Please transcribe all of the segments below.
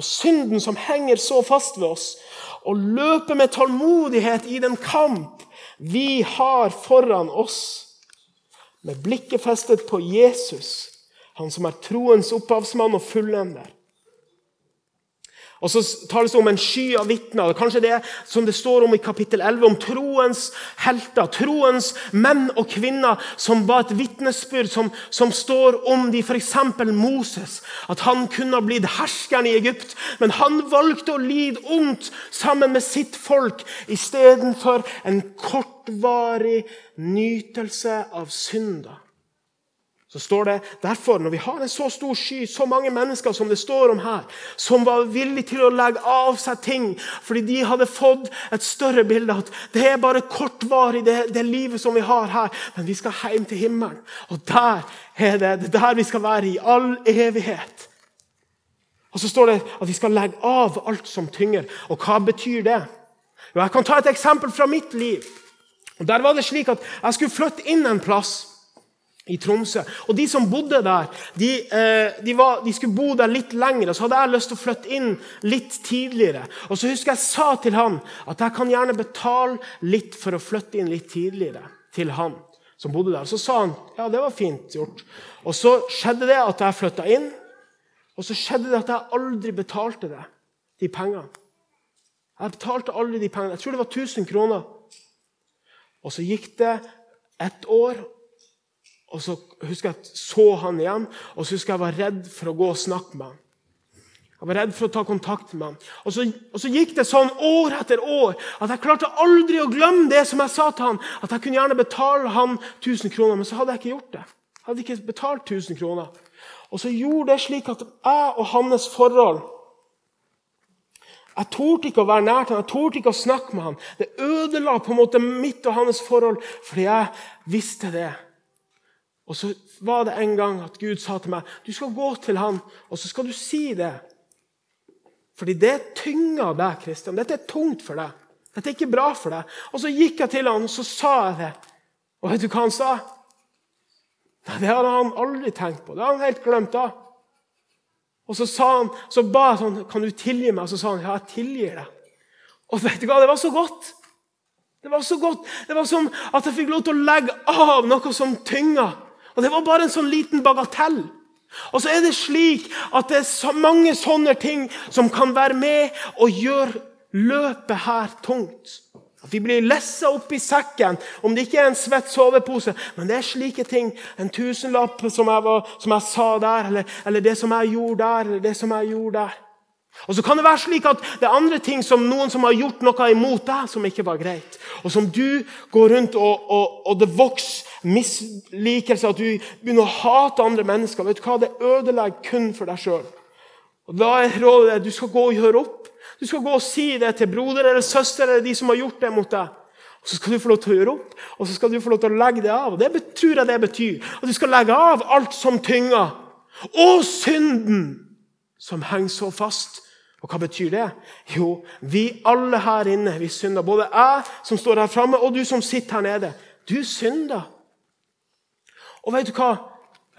og synden som henger så fast ved oss, og løpe med tålmodighet i den kamp vi har foran oss, med blikket festet på Jesus, han som er troens opphavsmann og fullender. Og så tales det om en sky av vitner. Kanskje det som det står om i kapittel 11, om troens helter. Troens menn og kvinner som var et vitnesbyrd som, som, står om de f.eks. Moses. At han kunne ha blitt herskeren i Egypt, men han valgte å lide ondt sammen med sitt folk istedenfor en kortvarig nytelse av synder så står det derfor, når vi har en så stor sky, så mange mennesker som det står om her, som var villige til å legge av seg ting fordi de hadde fått et større bilde at det er bare kortvarig, det, det livet som vi har her, men vi skal hjem til himmelen. Og der er det, det er der vi skal være i all evighet. Og så står det at vi skal legge av alt som tynger. Og hva betyr det? Jo, jeg kan ta et eksempel fra mitt liv. Og Der var det slik at jeg skulle flytte inn en plass i Tromsø. Og De som bodde der, de, eh, de, var, de, skulle bo der litt lenger. Så hadde jeg lyst til å flytte inn litt tidligere. Og så husker jeg sa til han at jeg kan gjerne betale litt for å flytte inn litt tidligere. til han som bodde der. Så sa han ja, det var fint gjort. Og så skjedde det at jeg flytta inn. Og så skjedde det at jeg aldri betalte det, de pengene. Jeg betalte aldri de pengene. Jeg tror det var 1000 kroner. Og så gikk det et år, og så husker jeg at så han igjen, og så husker jeg jeg var redd for å gå og snakke med han. Jeg var redd for å ta kontakt med han. Og så, og så, gikk det sånn år etter år at jeg klarte aldri å glemme det som jeg sa til han, at jeg kunne gjerne betale han 1000 kroner, men så hadde jeg ikke gjort det. Jeg hadde ikke betalt 1000 kroner. Og så gjorde det slik at jeg og hans forhold Jeg torde ikke å være nær til han, jeg torde ikke å snakke med han. Det ødela på en måte mitt og hans forhold fordi jeg visste det. Og så var det en gang at Gud sa til meg du skal gå til han, og så skal du si det. Fordi det tynger deg, Kristian. Dette er tungt for deg. Dette er ikke bra for deg. Og så gikk jeg til han, og så sa jeg det. Og vet du hva han sa? Nei, Det hadde han aldri tenkt på. Det hadde han helt glemt da. Og så, sa han, så ba jeg sånn Kan du tilgi meg? Og så sa han ja, jeg tilgir deg. Og vet du hva? Det var så godt. Det var så godt. Det var som at jeg fikk lov til å legge av noe som tynga. Og Det var bare en sånn liten bagatell. Og så er det slik at det er så mange sånne ting som kan være med og gjøre løpet her tungt. At vi blir lessa opp i sekken, om det ikke er en svett sovepose. Men det er slike ting. En tusenlapp, som jeg, var, som jeg sa der, eller, eller, det som jeg gjorde der, eller det som jeg gjorde der. Og så kan det være slik at det er andre ting som noen som har gjort noe imot deg, som ikke var greit. Og som du går rundt og, og, og det vokser mislikelse, at du begynner å hate andre mennesker. Vet du hva? Det ødelegger kun for deg sjøl. Da er rådet at du skal gå og gjøre opp. Du skal gå og si det til broder eller søster eller de som har gjort det mot deg. Og Så skal du få lov til å gjøre opp, og så skal du få lov til å legge det av. Og Det tror jeg det betyr. At du skal legge av alt som tynger. Og synden som henger så fast. Og Hva betyr det? Jo, vi alle her inne vi synder. Både jeg som står her framme, og du som sitter her nede. Du synder. Og vet du hva?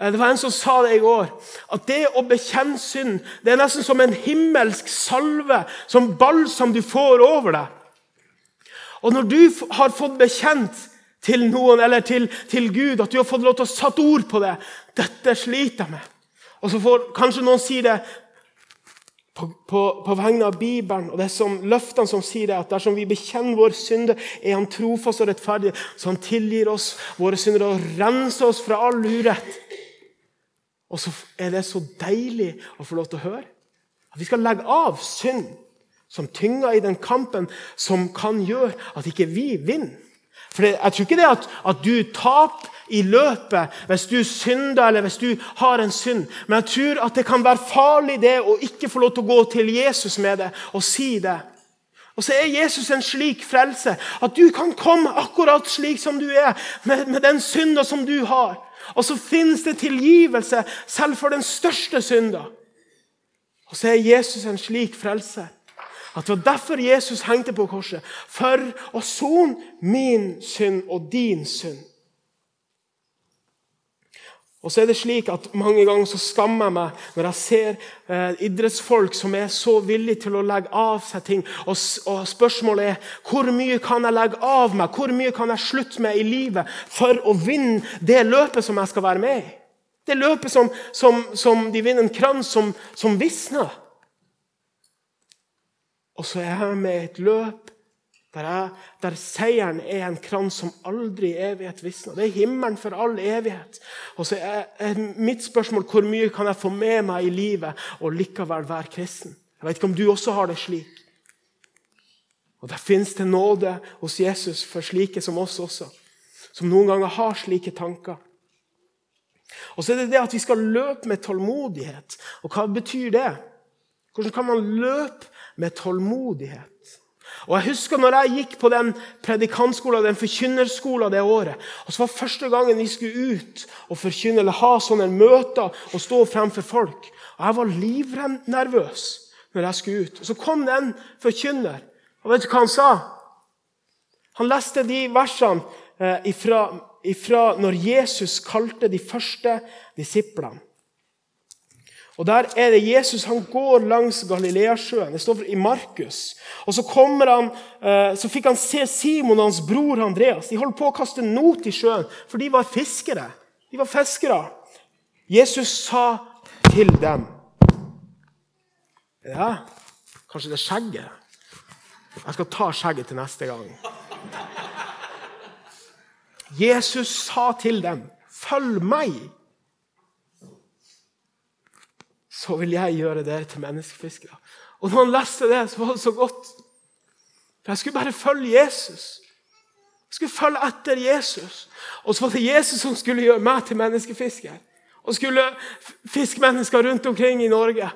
Eh, det var en som sa det i går. At det å bekjenne synd det er nesten som en himmelsk salve, som balsam du får over deg. Og når du har fått bekjent til noen eller til, til Gud, at du har fått lov til å satt ord på det 'Dette sliter jeg med.' Og så får kanskje noen si det på, på, på, vegne av Bibelen og det som løftene som sier det, at dersom vi bekjenner vår synde, er Han trofast og rettferdig, så Han tilgir oss våre synder og renser oss fra all urett. Og så er det så deilig å få lov til å høre at vi skal legge av synd som tynger i den kampen som kan gjøre at ikke vi vinner. For Jeg tror ikke det at, at du taper i løpet hvis du synder eller hvis du har en synd. Men jeg tror at det kan være farlig det å ikke få lov til å gå til Jesus med det og si det. Og så er Jesus en slik frelse at du kan komme akkurat slik som du er, med, med den synda som du har. Og så finnes det tilgivelse selv for den største synda. Og så er Jesus en slik frelse. At det var derfor Jesus hengte på korset. For å sone min synd og din synd. Og så er det slik at Mange ganger så skammer jeg meg når jeg ser eh, idrettsfolk som er så villige til å legge av seg ting. Og, og, Spørsmålet er hvor mye kan jeg legge av meg Hvor mye kan jeg slutte med i livet for å vinne det løpet som jeg skal være med i? Det løpet som, som, som de vinner en krans som, som visner. Og så er jeg med i et løp der, jeg, der, seieren er en krans som aldri i evighet visner. Det er himmelen for all evighet. Og så er, mitt spørsmål hvor mye kan jeg få med meg i livet og likevel være kristen. Jeg vet ikke om du også har det slik. Og Der fins det nåde hos Jesus for slike som oss også, som noen ganger har slike tanker. Og så er det det at vi skal løpe med tålmodighet. Og hva betyr det? Hvordan kan man løpe med tålmodighet? Og Jeg husker når jeg gikk på den predikantskolen, den forkynnerskolen det året. og så var første gangen vi skulle ut og forkynne eller ha sånne møter og stå fremfor folk. Og Jeg var livnervøs når jeg skulle ut. Og Så kom det en forkynner. Og vet du hva han sa? Han leste de versene eh, ifra, ifra når Jesus kalte de første disiplene. Og Der er det Jesus han går langs Galileasjøen. Det står i Markus. Og Så kommer han, eh, så fikk han se Simon og hans bror Andreas. De holdt på å kaste not i sjøen, for de var fiskere. De var fiskere. Jesus sa til dem Ja, kanskje det er skjegget? Jeg skal ta skjegget til neste gang. Jesus sa til dem, 'Følg meg.' Så vil jeg gjøre dere til menneskefiskere. Og når han leste det, så var det så godt. For jeg skulle bare følge Jesus. Jeg skulle følge etter Jesus. Og så var det Jesus som skulle gjøre meg til menneskefisker. Og skulle fiske mennesker rundt omkring i Norge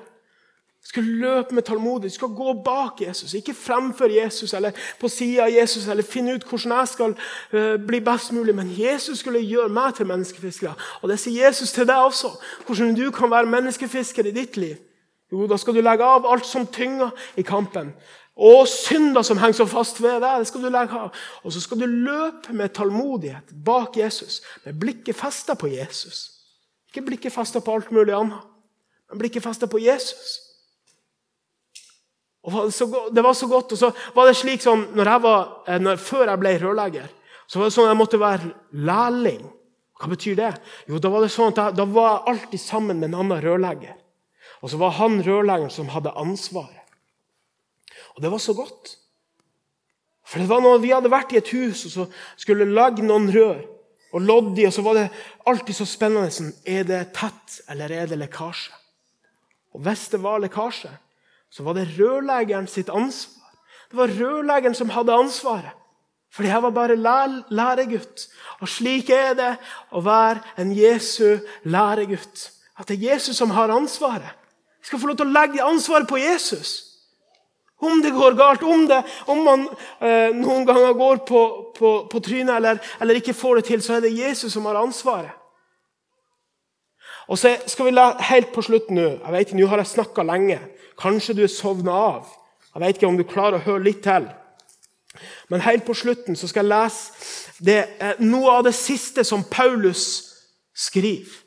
skulle løpe med tålmodighet, skal gå bak Jesus, ikke fremfor Jesus eller på sida av Jesus eller finne ut hvordan jeg skal uh, bli best mulig. Men Jesus skulle gjøre meg til menneskefisker. Og det sier Jesus til deg også. Hvordan du kan være menneskefisker i ditt liv. Jo, Da skal du legge av alt som tynger i kampen. Og synder som henger så fast ved deg. det skal du legge av. Og så skal du løpe med tålmodighet bak Jesus, med blikket festa på Jesus. Ikke blikket festa på alt mulig annet, men blikket festa på Jesus. Og Det var så godt. Og så var det slik som jeg var, eh, når, Før jeg ble rørlegger, så var det sånn at jeg måtte være lærling. Hva betyr det? Jo, Da var det sånn at jeg, da var jeg alltid sammen med en annen rørlegger. Og så var han rørleggeren som hadde ansvaret. Og det var så godt. For det var når Vi hadde vært i et hus og så skulle lage noen rør og lodd i, og så var det alltid så spennende. Sånn, er det tett, eller er det lekkasje? Og hvis det var lekkasje, så var det rørlegeren sitt ansvar. Det var rørlegeren som hadde ansvaret. Fordi jeg var bare læregutt. Og slik er det å være en Jesu læregutt. At det er Jesus som har ansvaret. Vi skal få lov til å legge ansvaret på Jesus. Om det går galt, om, det, om man eh, noen ganger går på, på, på trynet eller, eller, ikke får det til, så er det Jesus som har ansvaret. Og så skal vi la helt på slutt nå Jeg vet, Nå har jeg snakka lenge. Kanskje du er sovna av. Jeg vet ikke om du klarer å høre litt til. Men helt på slutten så skal jeg lese det, noe av det siste som Paulus skriver.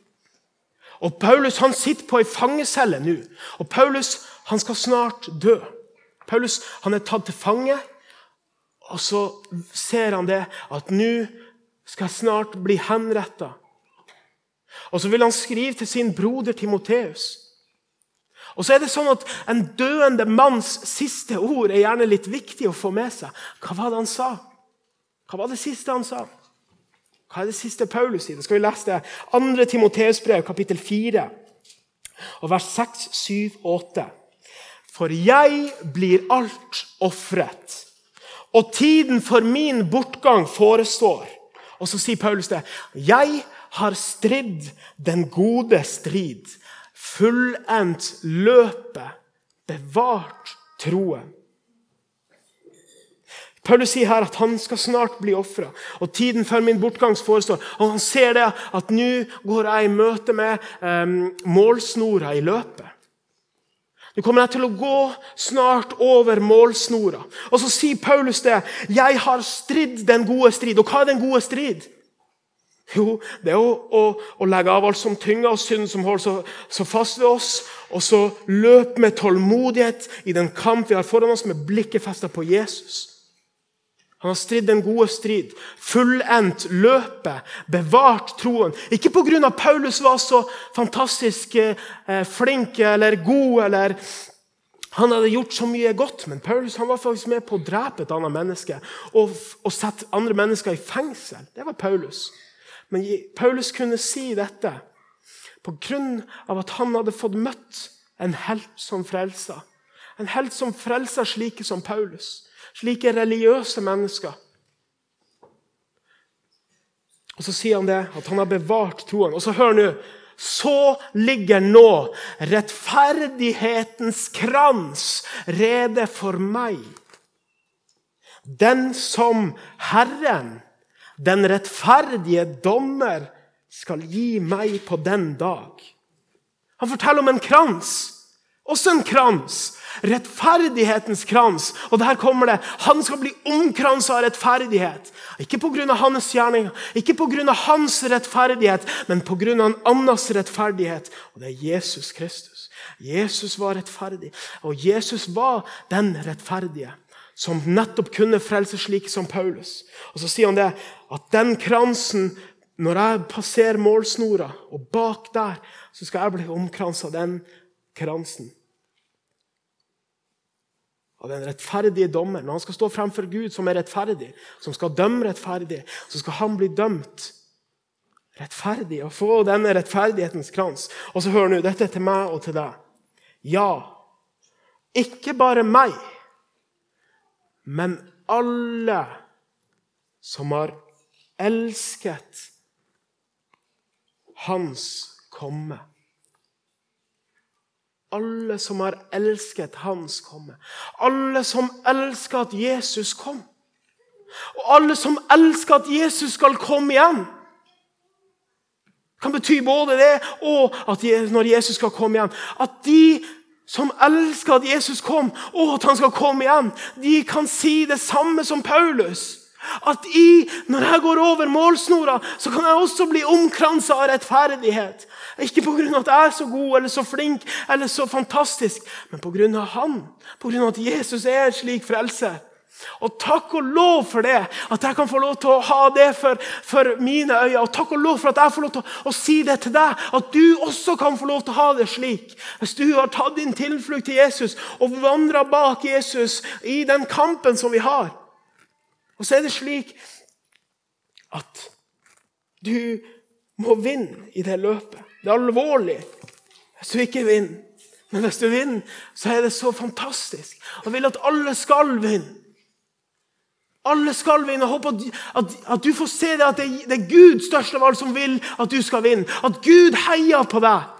Og Paulus han sitter på ei fangecelle nå. Og Paulus han skal snart dø. Paulus han er tatt til fange, og så ser han det at nå skal jeg snart bli henretta. Og så vil han skrive til sin broder Timoteus. Og så er det sånn at En døende manns siste ord er gjerne litt viktig å få med seg. Hva var det han sa? Hva var det siste han sa? Hva er det siste Paulus sier? Skal vi lese det. 2. Timoteus brev, kapittel 4, og vers 6, 7 8. For jeg blir alt ofret, og tiden for min bortgang forestår. Og så sier Paulus det. Jeg har stridd den gode strid fullendt løpet, bevart troen. Paulus sier her at han skal snart bli ofra, og tiden før min bortgang forestår. Og Han ser det at nå går jeg i møte med um, målsnora i løpet. Nå kommer jeg til å gå snart over målsnora. Og så sier Paulus det. Jeg har stridd den gode strid. Og hva er den gode strid? Jo, det er å, å, å legge av alt som tynger og synd som holder så, så, fast ved oss, og så løpe med tålmodighet i den kamp vi har foran oss, med blikket festet på Jesus. Han har stridd den gode strid, fullendt løpet, bevart troen. Ikke pga. Paulus var så fantastisk eh, flink eller god eller han hadde gjort så mye godt, men Paulus han var faktisk med på å drepe et annet menneske og, og sette andre mennesker i fengsel. Det var Paulus. Men Paulus kunne si dette pga. at han hadde fått møtt en helt som frelser. En helt som frelser slike som Paulus. Slike religiøse mennesker. Og Så sier han det, at han har bevart troen. Og så hør nå så ligger nå rettferdighetens krans rede for meg. Den som Herren, den rettferdige dommer, skal gi meg på den dag. Han forteller om en krans. Også en krans rettferdighetens krans. Og der kommer det. Han skal bli omkransa av rettferdighet. Ikke pga. hans gjerninger, ikke pga. hans rettferdighet, men pga. en annens rettferdighet. Og det er Jesus Kristus. Jesus var rettferdig, og Jesus var den rettferdige som nettopp kunne frelse slik som Paulus. Og Så sier han det, at den kransen, når jeg passerer målsnora, og bak der, så skal jeg bli omkransa av den kransen av den rettferdige dommer. Når han skal stå fremfor Gud, som er rettferdig, som skal dømme rettferdig, så skal han bli dømt rettferdig og få denne rettferdighetens krans. Og så hør nå, dette er til meg og til deg. Ja, ikke bare meg, men alle som har elsket Hans komme alle som har elsket hans komme. Alle som elsker at Jesus kom. Og alle som elsker at Jesus skal komme igjen. Det kan bety både det og at når Jesus skal komme igjen, at de som elsker at Jesus kom, og at han skal komme igjen, de kan si det samme som Paulus. At i, når jeg går over målsnora, så kan jeg også bli omkransa av rettferdighet. Ikke pga. at jeg er så god eller så flink eller så fantastisk, men pga. han. Pga. at Jesus er en slik frelser. Og takk og lov for det, at jeg kan få lov til å ha det for, for mine øyne. Og takk og lov for at jeg får lov til å, å, si det til deg, at du også kan få lov til å ha det slik. Hvis du har tatt din tilflukt til Jesus og vandra bak Jesus i den kampen som vi har. Og så er det slik at du må vinne i det løpet. Det er alvorlig hvis du ikke vinner. Men hvis du vinner, så er det så fantastisk. Jeg vil at alle skal vinne. Alle skal vinne. Håp at, at, at, du får se det at det, det er Gud størst av alt som vil at du skal vinne. At Gud heier på deg.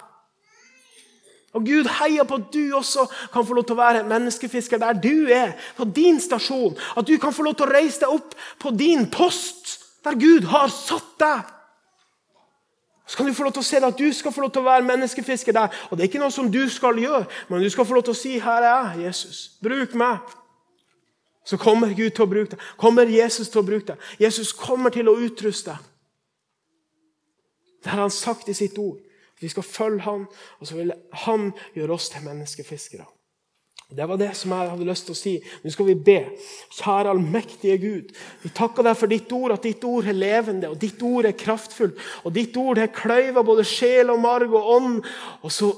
Og Gud heier på at du også kan få lov til å være menneskefisker der du er. På din stasjon. At du kan få lov til å reise deg opp på din post der Gud har satt deg. Så kan du få lov til å se at du skal få lov til å være menneskefisker der. Og det er ikke noe som du skal gjøre, men du skal få lov til å si 'Her er jeg, Jesus. Bruk meg.' Så kommer Gud til å bruke deg. Kommer Jesus til å bruke deg. Jesus kommer til å utruste deg. Det har han sagt i sitt ord. Vi skal følge han, og så vil han gjøre oss til menneskefiskere. Det var det som jeg hadde lyst til å si. Nå skal vi be. Kjære allmektige Gud. Vi takker deg for ditt ord, at ditt ord er levende, og ditt ord er kraftfullt. Og ditt ord er kløyva både sjel og marg og ånd. Og så,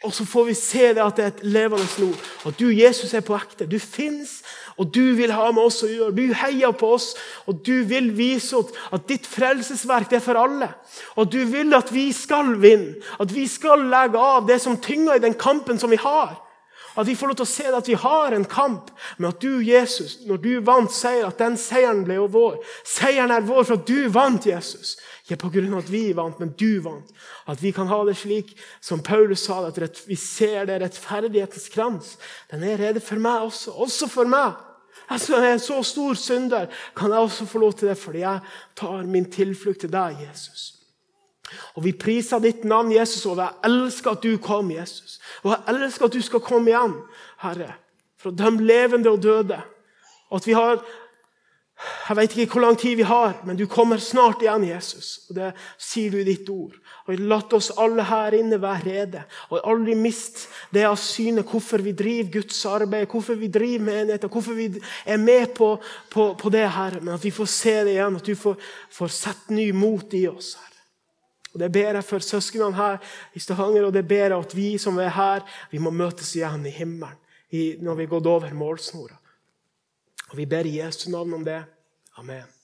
og så får vi se det at det er et levende ord. At du, Jesus, er på ekte. Du fins, og du vil ha med oss å gjøre. Du heier på oss, og du vil vise oss at ditt frelsesverk er for alle. Og du vil at vi skal vinne, at vi skal legge av det som tynger i den kampen som vi har. At vi får lov til å se at vi har en kamp, men at du, Jesus, når du vant seier, at den seieren ble jo vår. Seieren er vår for at du vant, Jesus. Ikke pga. at vi vant, men du vant. At vi kan ha det slik som Paulus sa, at vi ser det rettferdighetens krans. Den er rede for meg også. Også for meg. Jeg som er en så stor synder, kan jeg også få lov til det fordi jeg tar min tilflukt til deg, Jesus. Og Vi priser ditt navn, Jesus, og jeg elsker at du kom, Jesus. Og jeg elsker at du skal komme igjen, Herre, for å dømme levende og døde. Og at vi har Jeg vet ikke hvor lang tid vi har, men du kommer snart igjen, Jesus. Og Det sier du i ditt ord. Og la oss alle her inne være rede. Og aldri miste det av syne hvorfor vi driver Guds arbeid, hvorfor vi driver menigheter, hvorfor vi er med på, på, på, det her. Men at vi får se det igjen, at du får, får sette ny mot i oss. her. Og Det ber jeg for søsknene her i Stavanger, og det ber jeg at vi som er her, vi må møtes igjen i himmelen når vi har gått over målsnora. Og Vi ber i Jesu navn om det. Amen.